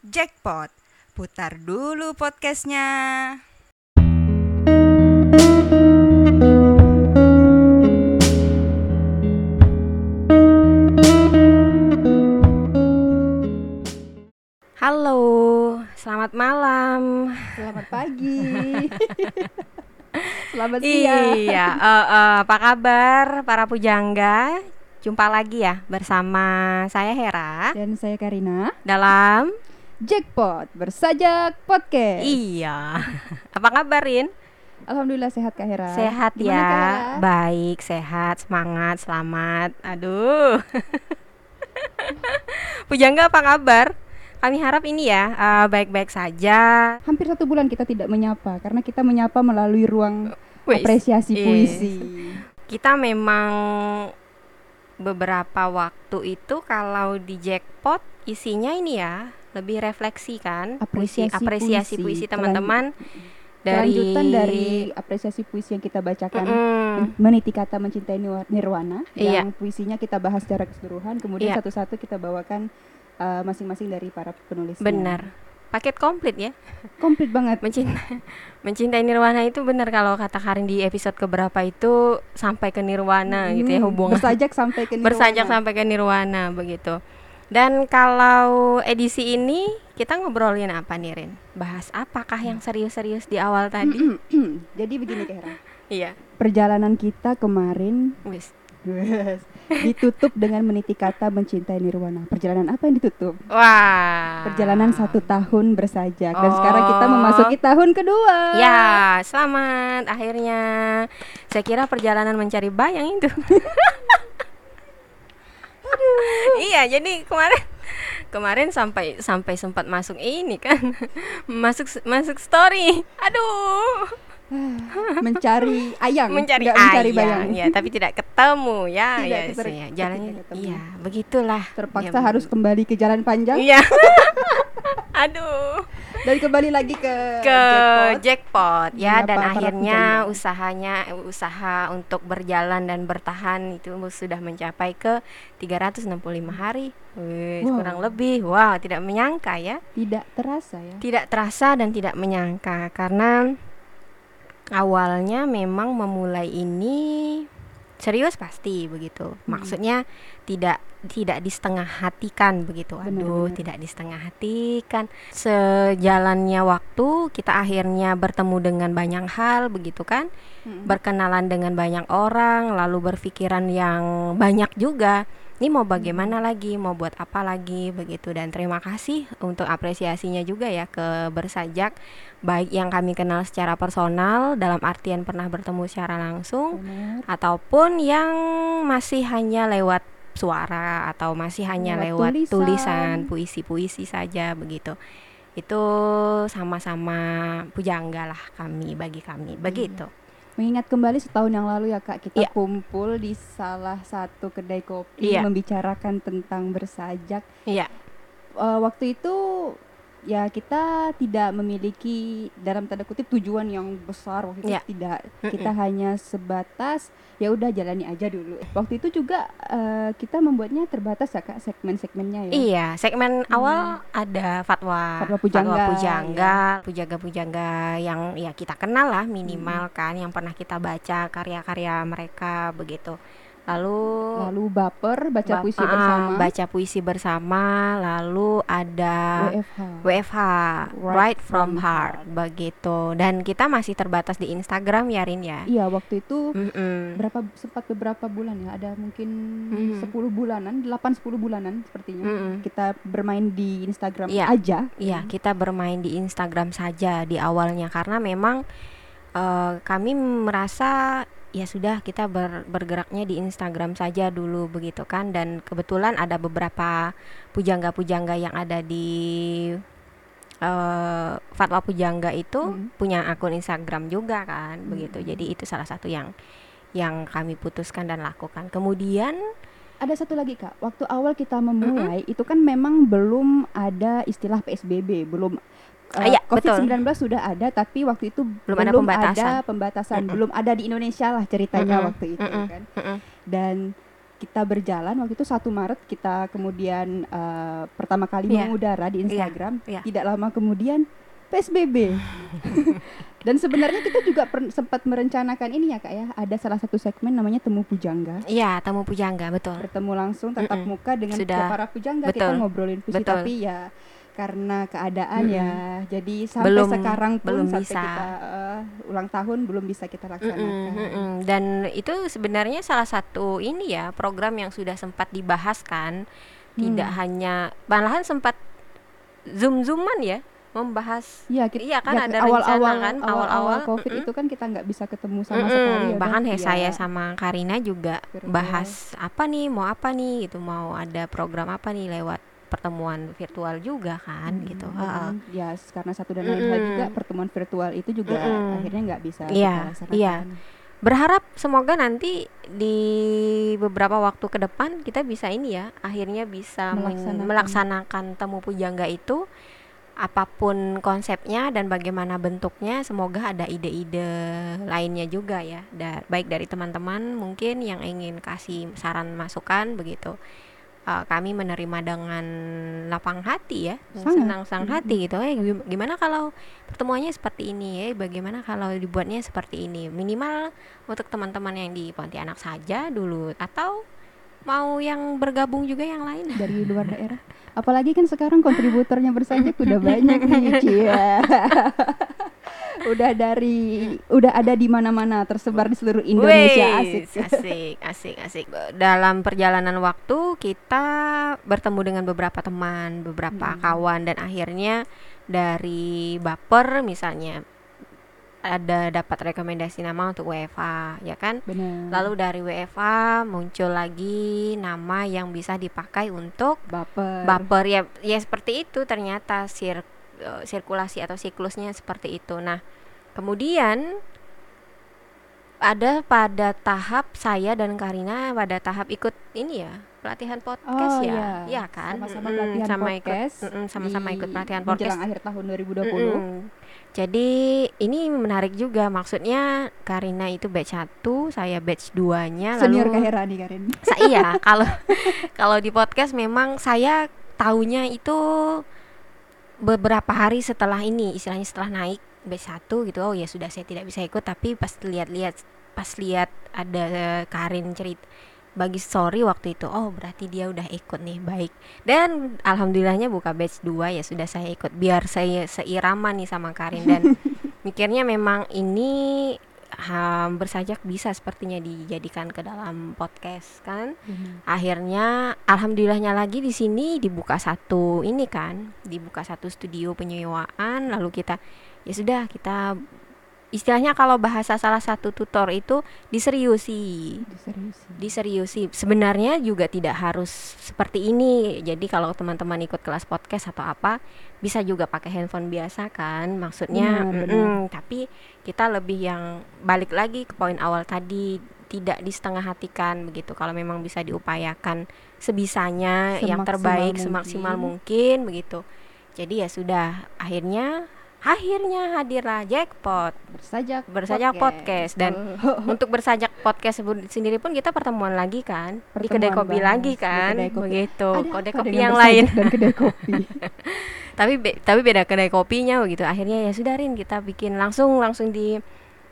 Jackpot. Putar dulu podcastnya. Halo, selamat malam. Selamat pagi. Selamat siang. Iya, eh, eh, apa kabar para pujangga? Jumpa lagi ya bersama saya Hera Dan saya Karina. dalam Jackpot bersajak podcast. Iya. Apa kabarin? Alhamdulillah sehat Kak Hera. Sehat Gimana, ya. Kak Hera? Baik, sehat, semangat, selamat. Aduh. Pujangga apa kabar? Kami harap ini ya eh, baik-baik saja. Hampir satu bulan kita tidak menyapa karena kita menyapa melalui ruang apresiasi Is. puisi. kita memang beberapa waktu itu kalau di jackpot isinya ini ya lebih refleksi kan puisi Apresiasi apresiasi puisi. teman-teman dari Kelanjutan dari apresiasi puisi yang kita bacakan. Mm-mm. Meniti kata mencintai Nirwa- Nirwana Iya. yang puisinya kita bahas secara keseluruhan kemudian Iya. satu-satu kita bawakan uh, masing-masing dari para penulisnya. benar paket komplit ya Komplit banget. mencintai mencintai nirwana itu benar kalau kata Karin di episode keberapa itu sampai ke nirwana gitu ya Hmm, hubungan bersajak sampai ke bersajak Nirwana. sampai ke nirwana begitu dan kalau edisi ini kita ngobrolin apa nih Rin? Bahas apakah yang serius-serius di awal tadi? Jadi begini Kak Hera. Iya, Perjalanan kita kemarin wis. ditutup dengan meniti kata mencintai Nirwana. Perjalanan apa yang ditutup? Wah. Perjalanan satu tahun bersajak dan Oh. sekarang kita memasuki tahun kedua. Ya, selamat. Akhirnya saya kira perjalanan mencari bayang itu. iya, jadi kemarin kemarin sampai sampai sempat masuk ini kan. masuk masuk story. Aduh. Mencari ayang, mencari nggak mencari ayang bayang. ya tapi tidak ketemu ya Tidak ya ya. jalannya ketemu. iya begitulah Terpaksa Ya, harus kembali ke jalan panjang iya aduh dan kembali lagi ke, ke jackpot. jackpot ya dan akhirnya usahanya usaha untuk berjalan dan bertahan itu sudah mencapai ke 365 hari Wih, Wow. kurang lebih wow tidak menyangka ya Tidak terasa ya. tidak terasa dan tidak menyangka karena awalnya memang memulai ini serius pasti begitu. Maksudnya tidak tidak di setengah hatikan begitu. Aduh benar. tidak di setengah hatikan sejalannya waktu kita akhirnya bertemu dengan banyak hal begitu kan. Mm-mm. berkenalan dengan banyak orang lalu berpikiran yang banyak juga ini mau bagaimana lagi? Mau buat apa lagi? Begitu. Dan terima kasih untuk apresiasinya juga ya ke bersajak. Baik yang kami kenal secara personal dalam artian pernah bertemu secara langsung Benar. ataupun yang masih hanya lewat suara atau masih hanya lewat, Lewat tulisan. tulisan. puisi-puisi saja begitu. Itu sama-sama pujangga lah kami bagi kami. Begitu Mengingat kembali setahun yang lalu ya Kak, kita Iya. kumpul di salah satu kedai kopi Iya. membicarakan tentang bersajak. iya Eh, waktu itu ya kita tidak memiliki dalam tanda kutip tujuan yang besar waktu itu Iya. tidak. Kita hanya sebatas ya udah jalani aja dulu. Waktu itu juga eh, kita membuatnya terbatas ya Kak segmen-segmennya ya. Iya, segmen awal ada fatwa, Fatwa pujangga, iya. pujangga, pujangga-pujangga yang ya kita kenal lah minimal kan, yang pernah kita baca karya-karya mereka begitu. Lalu Lalu baper baca ba- puisi ah, bersama baca puisi bersama, lalu ada WFH. WFH, Right Right from from Heart, begitu. Dan kita masih terbatas di Instagram ya Rin ya. Iya, waktu itu Mm-mm. berapa sempat beberapa bulan ya ada mungkin Mhm. 10 bulanan 8 10 bulanan sepertinya Mm-mm. kita bermain di Instagram Iya. aja Iya, kita bermain di Instagram saja di awalnya karena memang eh, kami merasa ya sudah kita ber- bergeraknya di Instagram saja dulu begitu kan dan kebetulan ada beberapa pujangga-pujangga yang ada di eh, Fatwa Pujangga itu Mhm. punya akun Instagram juga kan begitu. Mhm. Jadi itu salah satu yang yang kami putuskan dan lakukan. Kemudian ada satu lagi kak waktu awal kita memulai itu kan memang belum ada istilah PSBB belum Iya, betul. COVID-19 sudah ada tapi waktu itu Belum ada pembatasan. ada pembatasan. Mm-mm. belum ada di Indonesia lah ceritanya Mm-mm, waktu itu mm-mm, kan mm-mm. dan kita berjalan waktu itu satu Maret kita kemudian eh, pertama kali Iya. mengudara di Iya, Instagram. iya. Tidak lama kemudian PSBB. Dan sebenarnya kita juga per- sempat merencanakan ini ya kak ya. Ada salah satu segmen namanya temu pujangga. Iya, tamu pujangga betul. Bertemu langsung tatap Mm-mm. muka dengan Sudah. para pujangga kita Betul. ngobrolin puisi Betul. tapi ya karena keadaan Mm-mm. ya jadi sampai Belum- sekarang pun belum sampai bisa. kita eh, ulang tahun belum bisa kita laksanakan. Mm-mm, mm-mm. Dan itu sebenarnya salah satu ini ya program yang sudah sempat dibahas kan, tidak Hmm. hanya malahan sempat zoom zooman ya membahas. Iya, kita, Iya kan, ya, ada awal-awal rencana kan, awal-awal COVID mm-mm. itu kan kita nggak bisa ketemu sama Mm-mm, sekali ya. bahkan he saya ya. sama Karina juga Virtual. bahas apa nih mau apa nih gitu mau ada program apa nih lewat pertemuan virtual juga kan Hmm, gitu. dan Heeh. ya karena satu dan lain hal Mm-mm. juga pertemuan virtual itu juga Mm-mm. akhirnya nggak bisa Iya, kita laksanakan. iya. Berharap semoga nanti di beberapa waktu ke depan kita bisa ini ya, akhirnya bisa Melaksanakan. melaksanakan temu pujangga itu apa pun konsepnya dan bagaimana bentuknya, semoga ada ide-ide lainnya juga ya. Da- baik dari teman-teman mungkin yang ingin kasih saran masukan begitu. Eh, kami menerima dengan lapang hati ya, Sangat. senang sang hati gitu. Eh gim- gimana kalau pertemuannya seperti ini ya? Bagaimana kalau dibuatnya seperti ini? Minimal untuk teman-teman yang di Pontianak saja dulu atau mau yang bergabung juga yang lain? dari luar daerah. Apalagi kan sekarang kontributornya bersajak udah banyak nih, Cia. Udah dari udah ada di mana-mana tersebar di seluruh Indonesia asik. Wih, asik, asik, asik. Dalam perjalanan waktu kita bertemu dengan beberapa teman, beberapa Hmm. kawan dan akhirnya dari baper misalnya ada dapat rekomendasi nama untuk WFA, ya kan? Benar. Lalu dari WFA muncul lagi nama yang bisa dipakai untuk baper. baper ya ya seperti itu ternyata sir, eh, sirkulasi atau siklusnya seperti itu nah kemudian ada pada tahap saya dan Karina pada tahap ikut ini ya pelatihan podcast Oh, ya iya. ya kan Sama-sama sama podcast ikut sama-sama ikut pelatihan menjelang podcast akhir tahun 2020. Mm-mm. jadi ini menarik juga maksudnya Karina itu batch 1 saya batch 2 nya Senior lalu Kahera nih Karin. Sa- iya, kalau kalau di podcast memang saya taunya itu beberapa hari setelah ini, istilahnya setelah naik B1 gitu. Oh ya sudah saya tidak bisa ikut tapi pas lihat-lihat pas lihat ada Karin cerita bagi story waktu itu oh berarti dia udah ikut nih baik dan alhamdulillahnya buka batch 2 ya sudah saya ikut biar saya seirama nih sama Karin dan mikirnya memang ini ha, bersajak bisa sepertinya dijadikan ke dalam podcast kan? Akhirnya alhamdulillahnya lagi di sini dibuka satu ini kan dibuka satu studio penyewaan lalu kita ya sudah kita istilahnya kalau bahasa salah satu tutor itu diseriusi. Serius. diseriusi. Sebenarnya juga tidak harus seperti ini. Jadi kalau teman-teman ikut kelas podcast atau apa bisa juga pakai handphone biasa kan? Maksudnya Benar, tapi kita lebih yang balik lagi ke poin awal tadi tidak di setengah hatikan begitu. Kalau memang bisa diupayakan sebisanya yang Semaksimal terbaik mungkin. semaksimal mungkin begitu. Jadi ya sudah akhirnya akhirnya hadirlah jackpot. Bersajak Bersajak podcast. Dan Oh, untuk bersajak podcast sendiri pun kita pertemuan lagi kan? Di kedai Pertemuan kopi bahas lagi di kan? kedai kopi. begitu ada apa kopi yang lain? dan kedai kopi. tapi be- tapi beda kedai kopinya begitu. Akhirnya ya sudah Rin kita bikin langsung langsung di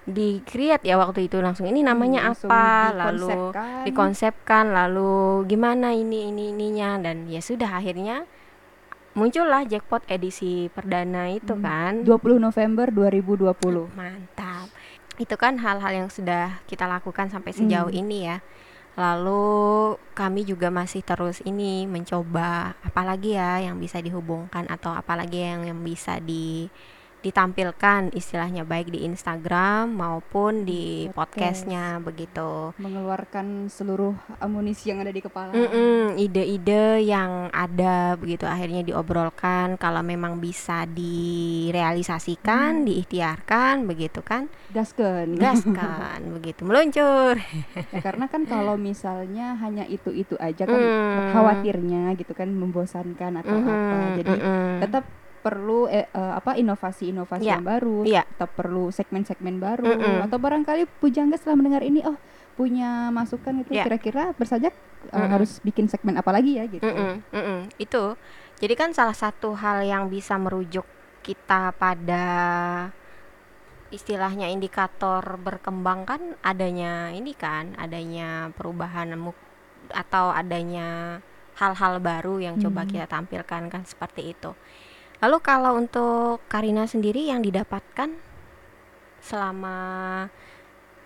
di create ya waktu itu langsung. Ini namanya Hmm, apa? Lalu dikonsepkan. dikonsepkan lalu gimana ini ini ininya? Dan ya sudah akhirnya muncullah jackpot edisi perdana itu Hmm. kan 20 November 2020. Mantap. Itu kan hal-hal yang sudah kita lakukan sampai sejauh Hmm. ini ya. Lalu kami juga masih terus ini mencoba apalagi ya yang bisa dihubungkan atau apalagi yang yang bisa di ditampilkan istilahnya baik di Instagram maupun di Podcast. podcastnya begitu. mengeluarkan seluruh amunisi yang ada di kepala. Mm-mm, ide-ide yang ada begitu akhirnya diobrolkan kalau memang bisa direalisasikan, diikhtiarkan begitu kan. Gasken. gaskan begitu meluncur Ya, karena kan kalau misalnya hanya itu-itu aja kan Hmm. khawatirnya gitu kan membosankan atau apa. Mhm, Jadi mhm. tetap perlu eh, eh, apa inovasi-inovasi Iya, yang baru, iya. tetap perlu segmen-segmen baru Mm-mm. atau barangkali pujangga setelah mendengar ini oh punya masukan itu Ya. kira-kira bersajak uh, Mm-mm. harus bikin segmen apa lagi ya gitu. Mm-mm, mm-mm. Itu. Jadi kan salah satu hal yang bisa merujuk kita pada istilahnya indikator berkembang kan adanya ini kan, adanya perubahan atau adanya hal-hal baru yang coba Hmm. kita tampilkan kan seperti itu. Lalu kalau untuk Karina sendiri yang didapatkan selama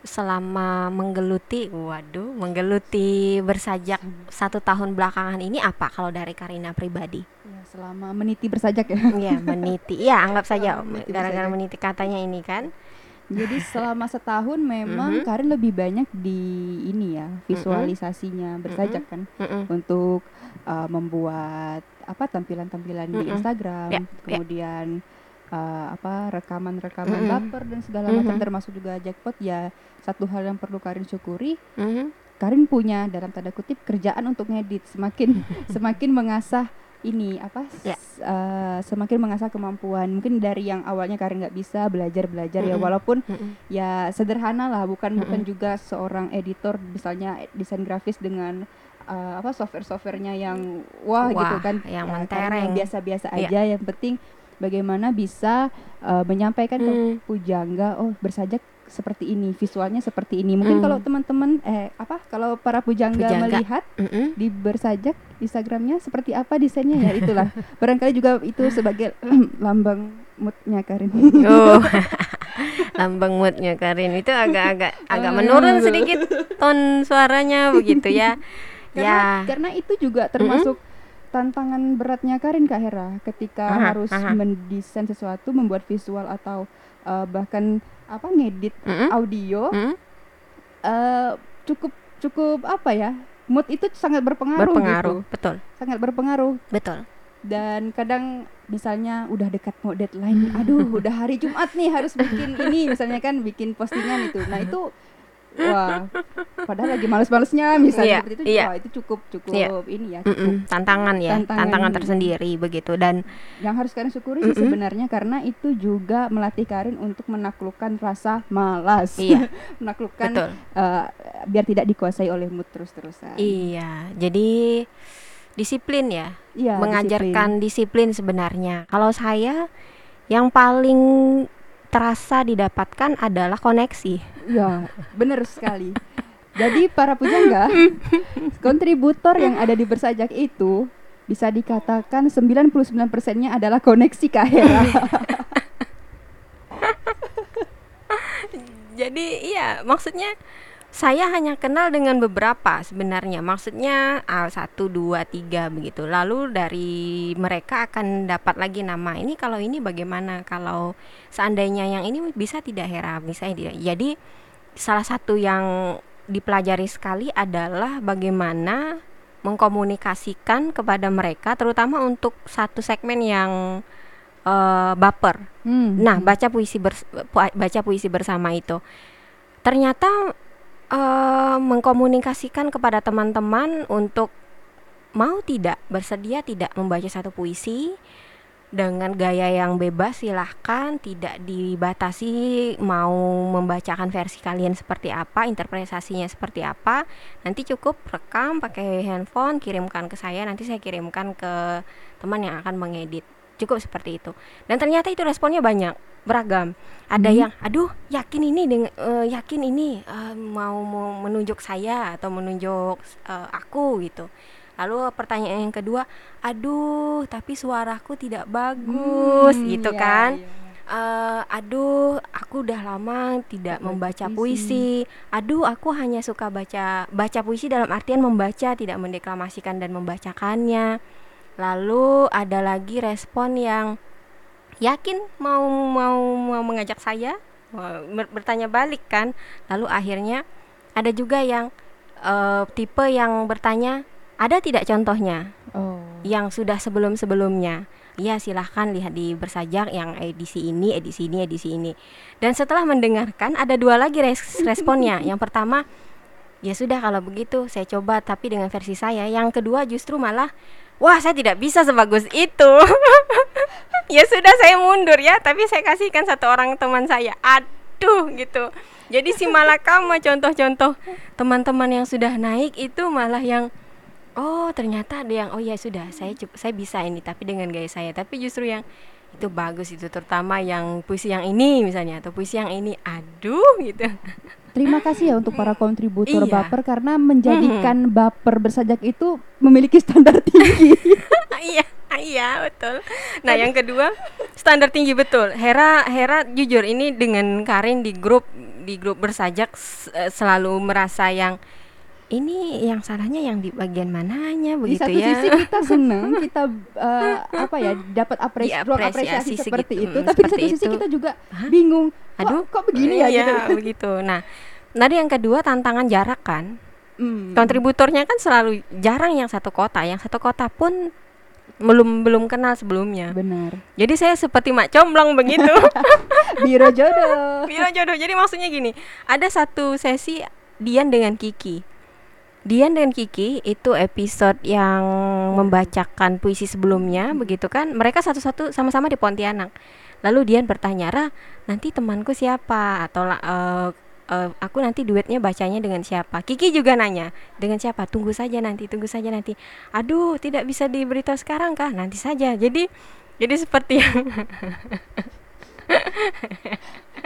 selama menggeluti, waduh, menggeluti bersajak satu tahun belakangan ini apa kalau dari Karina pribadi? Ya, selama meniti bersajak ya. Iya, meniti. Iya, anggap saja meniti gara-gara bersajak. meniti katanya ini kan. Jadi selama setahun memang Mhm. Karin lebih banyak di ini ya visualisasinya bersajak kan Mm-mm. untuk uh, membuat apa tampilan-tampilan di Mm-mm. Instagram, Ya, ya. kemudian uh, apa rekaman-rekaman Mm-mm. baper dan segala macam Mhm. termasuk juga jackpot ya satu hal yang perlu Karin syukuri Mhm. Karin punya dalam tanda kutip kerjaan untuk ngedit semakin semakin mengasah ini apa Ya. s- eh, semakin mengasah kemampuan mungkin dari yang awalnya Karin nggak bisa belajar belajar ya Mm-mm. walaupun Mm-mm. ya sederhana lah bukan bukan Mm-mm. juga seorang editor misalnya desain grafis dengan eh, apa software-softwarenya yang wah, Wah, gitu kan yang Ya, mentereng. yang biasa-biasa Iya. aja yang penting bagaimana bisa eh, menyampaikan ke Hmm. pujangga oh bersajak seperti ini visualnya seperti ini mungkin Hmm. kalau teman-teman eh apa kalau para pujangga, Pujangga. melihat Mm-mm. di bersajak Instagramnya seperti apa desainnya ya itulah barangkali juga itu sebagai lambang moodnya Karin Oh. Lambang moodnya Karin itu agak-agak agak menurun sedikit ton suaranya begitu ya. Karena ya. karena itu juga termasuk tantangan beratnya Karin Kak Hera ketika Aha, harus aha. mendesain sesuatu membuat visual atau eh, bahkan apa ngedit Mm-mm. audio Mm-mm. eh, cukup cukup apa ya mood itu sangat berpengaruh, Berpengaruh, gitu betul. sangat berpengaruh Betul. dan kadang misalnya udah dekat mau deadline aduh udah hari Jumat nih harus bikin ini misalnya kan bikin postingan itu nah itu wah padahal lagi males-malesnya misalnya seperti itu iya. wah itu cukup cukup Iya. ini ya cukup Mm-mm. Tantangan ya, Tantangan. tantangan tersendiri begitu dan yang harus Karin syukuri sih Mm-mm. sebenarnya karena itu juga melatih Karin untuk menaklukkan rasa malas Iya. menaklukkan betul. eh, biar tidak dikuasai oleh mood terus-terusan Iya, jadi disiplin ya, Iya, mengajarkan disiplin. sebenarnya. Kalau saya yang paling terasa didapatkan adalah koneksi. Iya, benar sekali. Jadi para pujangga, kontributor yang ada di Bersajak itu bisa dikatakan 99%-nya adalah koneksi Kak Hera. Jadi iya, maksudnya saya hanya kenal dengan beberapa sebenarnya. Maksudnya ah, satu, dua, tiga begitu. Lalu dari mereka akan dapat lagi nama. Ini kalau ini bagaimana? Kalau seandainya yang ini bisa tidak Hera, bisa tidak. Jadi salah satu yang dipelajari sekali adalah bagaimana mengkomunikasikan kepada mereka, terutama untuk satu segmen yang eh, baper. Hmm. Nah, baca puisi bers- baca puisi bersama itu ternyata eh, mengkomunikasikan kepada teman-teman untuk mau tidak bersedia tidak membaca satu puisi dengan gaya yang bebas silahkan tidak dibatasi mau membacakan versi kalian seperti apa interpretasinya seperti apa. Nanti cukup rekam pakai handphone kirimkan ke saya nanti saya kirimkan ke teman yang akan mengedit cukup seperti itu dan ternyata itu responnya banyak beragam ada Hmm. yang aduh yakin ini dengan eh, yakin ini eh, mau, mau menunjuk saya atau menunjuk eh, aku gitu lalu pertanyaan yang kedua aduh tapi suaraku tidak bagus Hmm, gitu iya, kan iya. Eh, aduh aku udah lama tidak Baca membaca puisi. puisi. aduh aku hanya suka baca baca puisi dalam artian membaca tidak mendeklamasikan dan membacakannya lalu ada lagi respon yang yakin mau mau mau mengajak saya bertanya balik kan lalu akhirnya ada juga yang eh, tipe yang bertanya ada tidak contohnya Oh. yang sudah sebelum-sebelumnya. Ya silahkan lihat di bersajak yang edisi ini, edisi ini, edisi ini. Dan setelah mendengarkan ada dua lagi res- responnya. Yang pertama, ya sudah kalau begitu saya coba tapi dengan versi saya. Yang kedua justru malah, wah saya tidak bisa sebagus itu. ya sudah saya mundur ya, tapi saya kasihkan satu orang teman saya. Aduh gitu jadi si malakama contoh-contoh teman-teman yang sudah naik itu malah yang oh ternyata ada yang oh ya sudah saya saya bisa ini tapi dengan gaya saya tapi justru yang itu bagus itu terutama yang puisi yang ini misalnya atau puisi yang ini. Aduh gitu. Terima kasih ya untuk para kontributor Iya. baper karena menjadikan baper bersajak itu memiliki standar tinggi. iya iya betul. Nah yang kedua standar tinggi betul. Hera Hera jujur ini dengan Karin di grup di grup bersajak selalu merasa yang ini yang salahnya yang di bagian mananya Di begitu satu ya sisi kita senang, kita eh, apa ya dapat apresi ruang Diapresiasi apresiasi seperti segitu, itu, mm, tapi di satu seperti sisi itu. kita juga Hah? bingung. Kok, Aduh, kok begini ya iya, gitu. begitu nah tadi yang kedua tantangan jarak kan Hmm. kontributornya kan selalu jarang yang satu kota yang satu kota pun belum belum kenal sebelumnya Benar. jadi saya seperti mak comblong begitu Biro jodoh. Biro jodoh. Jadi maksudnya gini, ada satu sesi Dian dengan Kiki. Dian dengan Kiki itu episode yang membacakan puisi sebelumnya, begitu kan? Mereka satu-satu sama-sama di Pontianak. Lalu Dian bertanya, "Ra, nanti temanku siapa?" Atau eh, eh, aku nanti duetnya bacanya dengan siapa? Kiki juga nanya, "Dengan siapa?" Tunggu saja nanti, tunggu saja nanti. Aduh, tidak bisa diberitahu sekarang kah? Nanti saja. Jadi jadi seperti yang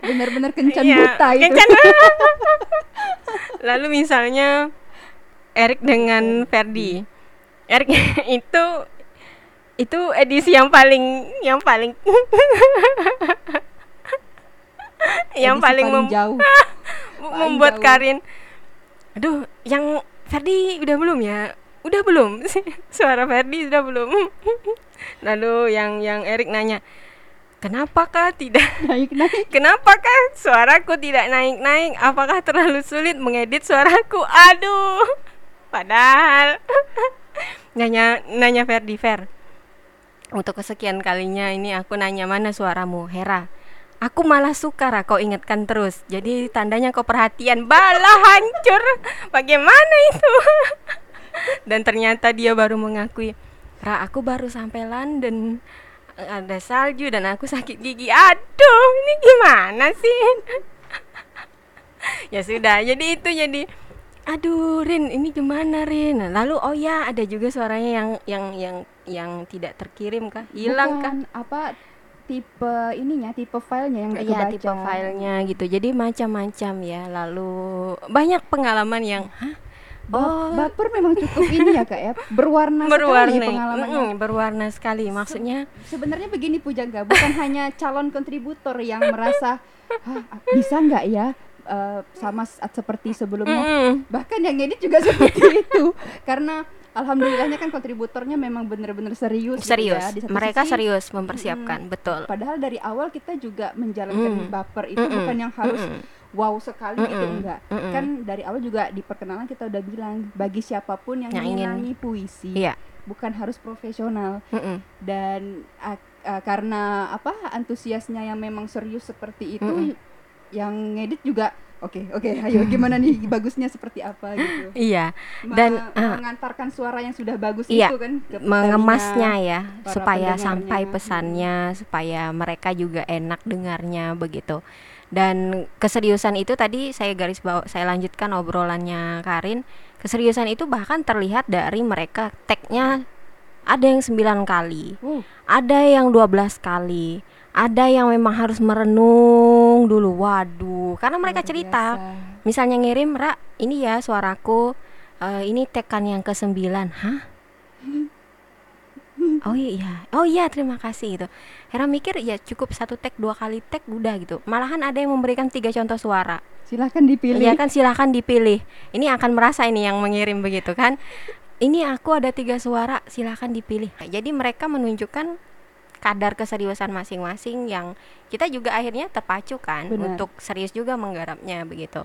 Benar-benar kencan Iya, buta itu. kencan. Lalu misalnya Erik dengan Ferdi. Erik itu itu edisi yang paling yang paling yang Edisi paling, mem- jauh. membuat jauh. Karin aduh yang Ferdi udah belum ya udah belum suara Ferdi sudah belum lalu yang yang Erik nanya kenapakah tidak Naik-naik. Kenapakah suaraku tidak naik-naik? Apakah terlalu sulit mengedit suaraku? Aduh. Padahal nanya nanya Ferdi Fer. Untuk kesekian kalinya ini aku nanya mana suaramu, Hera. Aku malah suka Ra kau ingatkan terus. Jadi tandanya kau perhatian. Bala hancur. Bagaimana itu? Dan ternyata dia baru mengakui, Ra aku baru sampai London ada salju dan aku sakit gigi. Aduh, ini gimana sih? ya sudah, jadi itu jadi aduh Rin, ini gimana Rin? Lalu oh ya, ada juga suaranya yang yang yang yang tidak terkirim kah? Hilang kah? Bukan apa tipe ininya, tipe filenya yang nggak Iya, tipe filenya gitu. Jadi macam-macam ya. Lalu banyak pengalaman yang hah? Ba- Oh. baper memang cukup ini ya kak ya berwarna, berwarna sekali pengalamannya. Mm-mm, berwarna sekali maksudnya Sebenarnya begini Pujangga, bukan hanya calon kontributor yang merasa "Hah, bisa nggak ya eh, sama seperti sebelumnya. mm-mm. Bahkan yang edit juga seperti itu karena alhamdulillahnya kan kontributornya memang benar-benar serius. gitu serius ya. Di satu mereka sisi, serius mempersiapkan betul Padahal dari awal kita juga menjalankan Mm. baper itu Mm-mm. bukan yang harus Mm-mm. wow sekali gitu Mm-mm. enggak. Mm-mm. Kan dari awal juga di perkenalan kita udah bilang bagi siapa pun yang, Yang ingin- puisi iya bukan harus profesional Mm-mm. dan ah, ah, karena apa antusiasnya yang memang serius seperti itu Mm-mm. Yang ngedit juga oke oke ayo gimana nih bagusnya seperti apa? gitu. Iya Dan, ah. mengantarkan suara yang sudah bagus Iya, itu kan ke mengemasnya ya supaya sampai pesannya supaya mereka juga enak dengarnya begitu. Dan keseriusan itu tadi saya garis bawah saya lanjutkan obrolannya Karin. Keseriusan itu bahkan terlihat dari mereka tagnya ada yang 9 kali Wow, ada yang 12 kali ada yang memang harus merenung dulu. Waduh karena mereka luar cerita. biasa. misalnya ngirim Ra ini ya suaraku eh, ini tekan yang ke sembilan hah? Oh iya. Oh iya terima kasih gitu. Hera mikir ya cukup satu tag dua kali tag udah gitu. Malahan ada yang memberikan tiga contoh suara. Silahkan dipilih. Iya kan silahkan dipilih. Ini akan merasa ini yang mengirim begitu kan? Ini aku ada tiga suara silahkan dipilih. Jadi mereka menunjukkan kadar keseriusan masing-masing yang kita juga akhirnya terpacu kan Benar. untuk serius juga menggarapnya begitu.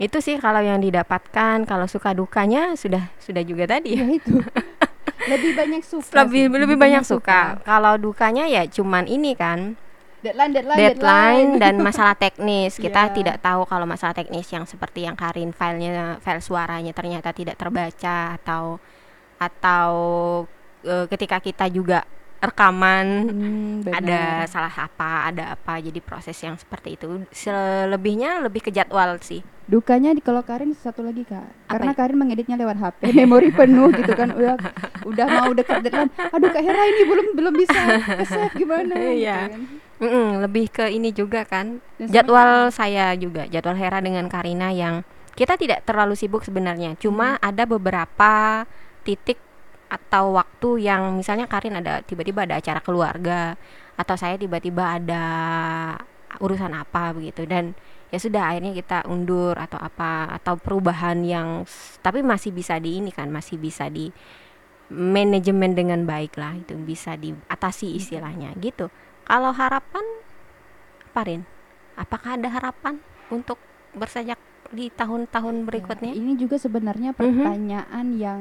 Itu sih kalau yang didapatkan kalau suka dukanya sudah sudah juga tadi. Ya itu. Lebih banyak suka lebih sih, lebih banyak suka. kalau dukanya ya cuman ini kan. Deadline deadline deadline dan masalah teknis. Kita Iya. tidak tahu kalau masalah teknis yang seperti yang Karin filenya file suaranya ternyata tidak terbaca atau atau e, ketika kita juga rekaman Hmm, ada salah apa ada apa jadi proses yang seperti itu selebihnya lebih ke jadwal sih Dukanya di kalau Karin satu lagi kak, karena ya? Karin mengeditnya lewat HP, memori penuh gitu kan, udah udah mau dekat deadline, aduh kak Hera ini belum belum bisa ke save gimana? gitu Iya. kan. Lebih ke ini juga kan Dan jadwal saya juga jadwal Hera dengan Karina yang kita tidak terlalu sibuk sebenarnya cuma Hmm. ada beberapa titik atau waktu yang misalnya Karin ada tiba-tiba ada acara keluarga atau saya tiba-tiba ada urusan apa begitu dan ya sudah akhirnya kita undur atau apa atau perubahan yang tapi masih bisa di ini kan masih bisa di manajemen dengan baik lah itu bisa diatasi istilahnya gitu kalau harapan apa Rin? apakah ada harapan untuk bersajak di tahun-tahun berikutnya Ya, ini juga sebenarnya Mhm. pertanyaan yang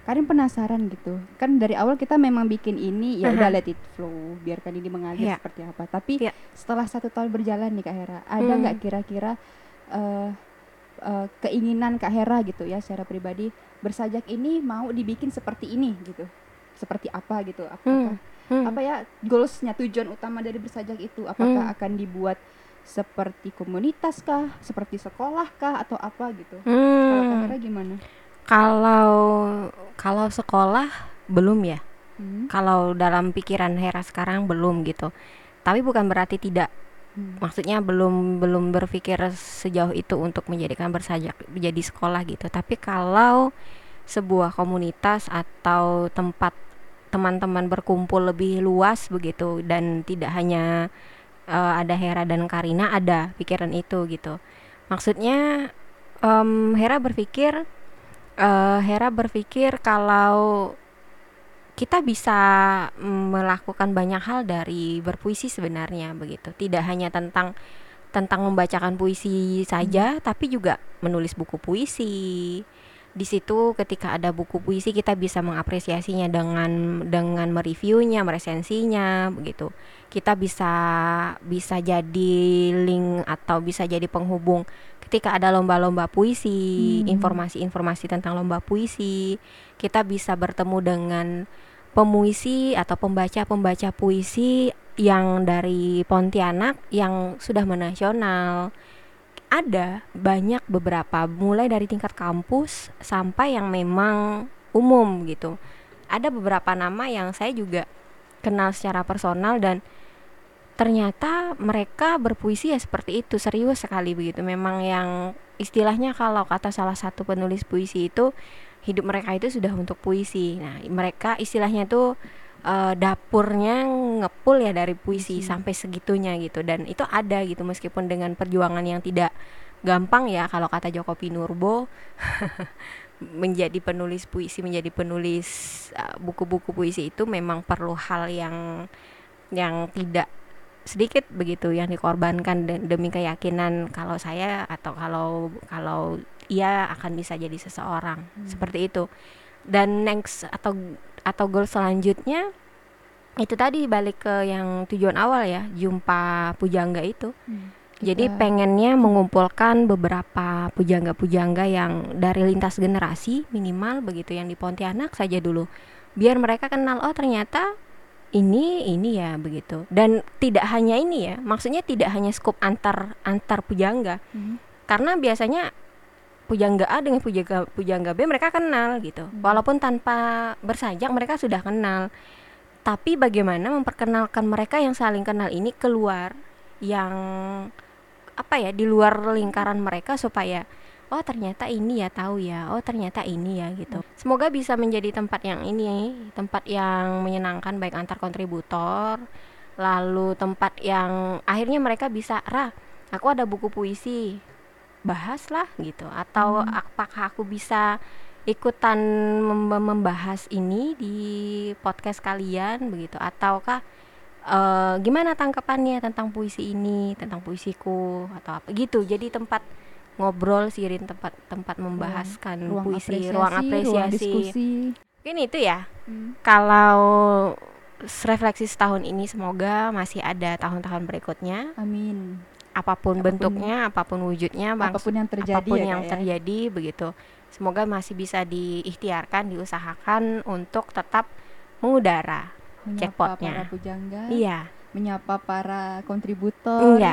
Karin penasaran gitu. Kan dari awal kita memang bikin ini ya udah Aha. let it flow, biarkan ini mengalir Iya. seperti apa. Tapi Iya. setelah satu tahun berjalan nih Kak Hera, ada Hmm. nggak kira-kira eh, eh, keinginan Kak Hera gitu ya secara pribadi bersajak ini mau dibikin seperti ini gitu, seperti apa gitu? Apakah Hmm. apa ya goalsnya tujuan utama dari bersajak itu? Apakah Hmm. akan dibuat seperti komunitas kah, seperti sekolah kah, atau apa gitu? Kalau Kak Hmm. Hera gimana? Kalau kalau sekolah belum ya? Hmm. kalau dalam pikiran Hera sekarang belum gitu. Tapi bukan berarti tidak. Hmm. maksudnya belum belum berpikir sejauh itu untuk menjadikan bersajak menjadi sekolah gitu. Tapi kalau sebuah komunitas atau tempat teman-teman berkumpul lebih luas begitu dan tidak hanya eh, ada Hera dan Karina ada pikiran itu gitu. Maksudnya em, Hera berpikir eh, Hera berpikir kalau kita bisa melakukan banyak hal dari berpuisi sebenarnya begitu. Tidak hanya tentang tentang membacakan puisi saja, tapi juga menulis buku puisi. Di situ ketika ada buku puisi kita bisa mengapresiasinya dengan dengan mereviewnya, meresensinya begitu. Kita bisa bisa jadi link atau bisa jadi penghubung ketika ada lomba-lomba puisi, Hmm. informasi-informasi tentang lomba puisi, kita bisa bertemu dengan pemuisi atau pembaca-pembaca puisi yang dari Pontianak yang sudah menasional. Ada banyak beberapa mulai dari tingkat kampus sampai yang memang umum gitu. Ada beberapa nama yang saya juga kenal secara personal dan ternyata mereka berpuisi ya seperti itu serius sekali begitu. Memang yang istilahnya kalau kata salah satu penulis puisi itu hidup mereka itu sudah untuk puisi. Nah mereka istilahnya itu eh, dapurnya ngepul ya dari puisi Puisi. sampai segitunya gitu. Dan itu ada gitu meskipun dengan perjuangan yang tidak gampang ya kalau kata Joko Pinurbo menjadi penulis puisi menjadi penulis eh, buku-buku puisi itu memang perlu hal yang yang tidak sedikit begitu yang dikorbankan de- demi keyakinan kalau saya atau kalau kalau ia akan bisa jadi seseorang. Seperti itu. Dan next atau atau goal selanjutnya itu tadi balik ke yang tujuan awal ya jumpa pujangga itu. Jadi Kita- pengennya mengumpulkan beberapa pujangga-pujangga yang dari lintas generasi minimal begitu yang di Pontianak saja dulu. Biar mereka kenal oh ternyata ini ini ya begitu dan tidak hanya ini ya maksudnya tidak hanya skup antar antar pujangga Hmm. karena biasanya pujangga A dengan pujangga pujangga B mereka kenal gitu Hmm. walaupun tanpa bersajak mereka sudah kenal tapi bagaimana memperkenalkan mereka yang saling kenal ini keluar yang apa ya di luar lingkaran mereka supaya oh ternyata ini ya tahu ya. Oh ternyata ini ya gitu. Semoga bisa menjadi tempat yang ini tempat yang menyenangkan baik antar kontributor lalu tempat yang akhirnya mereka bisa rah aku ada buku puisi bahas lah gitu. Atau Hmm. apakah aku bisa ikutan mem- membahas ini di podcast kalian begitu. Ataukah eh, gimana tangkapannya tentang puisi ini tentang puisiku atau apa gitu. Jadi tempat ngobrol sirin tempat tempat membahaskan ruang puisi apresiasi, ruang apresiasi diskusi. mungkin itu ya Hmm. kalau refleksi setahun ini semoga masih ada tahun-tahun berikutnya Amin. apa pun, Apapun- bentuknya apa pun wujudnya bang- Apa pun yang terjadi apa pun ya, yang ya. terjadi begitu semoga masih bisa diikhtiarkan diusahakan untuk tetap mengudara Menyapa Jackpotnya. para pujangga, Iya. menyapa para kontributor. Iya.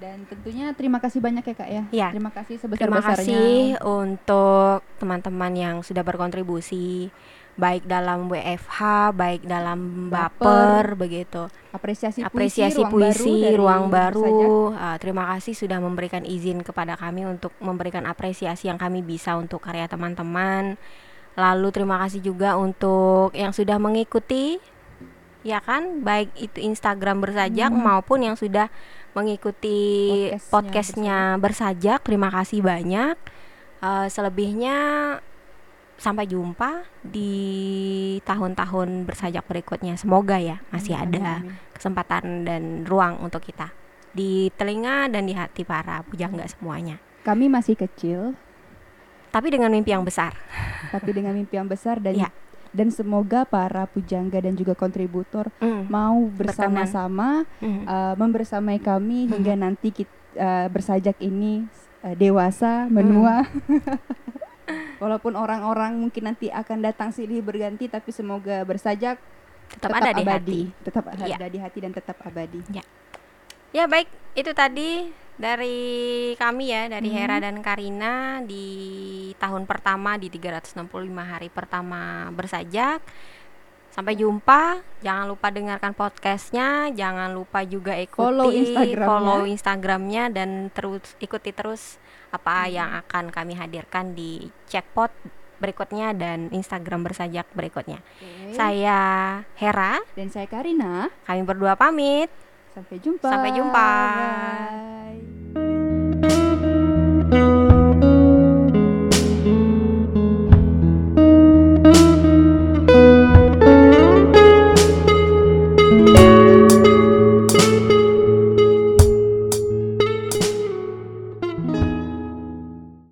Dan tentunya terima kasih banyak ya Kak ya. Iya. Terima kasih Terima sebesar-besarnya. kasih untuk teman-teman yang sudah berkontribusi baik dalam WFH, baik dalam baper, begitu. Apresiasi, Apresiasi puisi, puisi, ruang baru. Bersajak. Uh, terima kasih sudah memberikan izin kepada kami untuk memberikan apresiasi yang kami bisa untuk karya teman-teman. Lalu terima kasih juga untuk yang sudah mengikuti ya kan, baik itu Instagram bersajak Hmm. maupun yang sudah mengikuti Podcastnya podcastnya bersajak. Terima kasih banyak. Uh, selebihnya sampai jumpa di tahun-tahun bersajak berikutnya. Semoga ya masih Amin, ada amin, kesempatan dan ruang untuk kita di telinga dan di hati para pujangga semuanya. Kami masih kecil, Tapi dengan mimpi yang besar. tapi dengan mimpi yang besar dan Iya. Dan semoga para pujangga dan juga kontributor Mm, mau bersama-sama mm. uh, membersamai kami Mhm. hingga nanti kita bersajak ini uh, dewasa menua. Walaupun orang-orang mungkin nanti akan datang silih berganti, tapi semoga bersajak tetap, ada di hati. abadi, tetap Iya. ada di hati dan tetap abadi. Ya baik, itu tadi dari kami ya, dari Mhm. Hera dan Karina di tahun pertama di 365 hari pertama bersajak. Sampai jumpa. Jangan lupa dengarkan podcastnya. Jangan lupa juga ikuti Follow Instagramnya. follow Instagramnya dan terus ikuti terus apa Mhm. yang akan kami hadirkan di Checkpot berikutnya dan Instagram bersajak berikutnya. Oke. Saya Hera. dan saya Karina. Kami berdua pamit. Sampai jumpa. Sampai jumpa. Bye.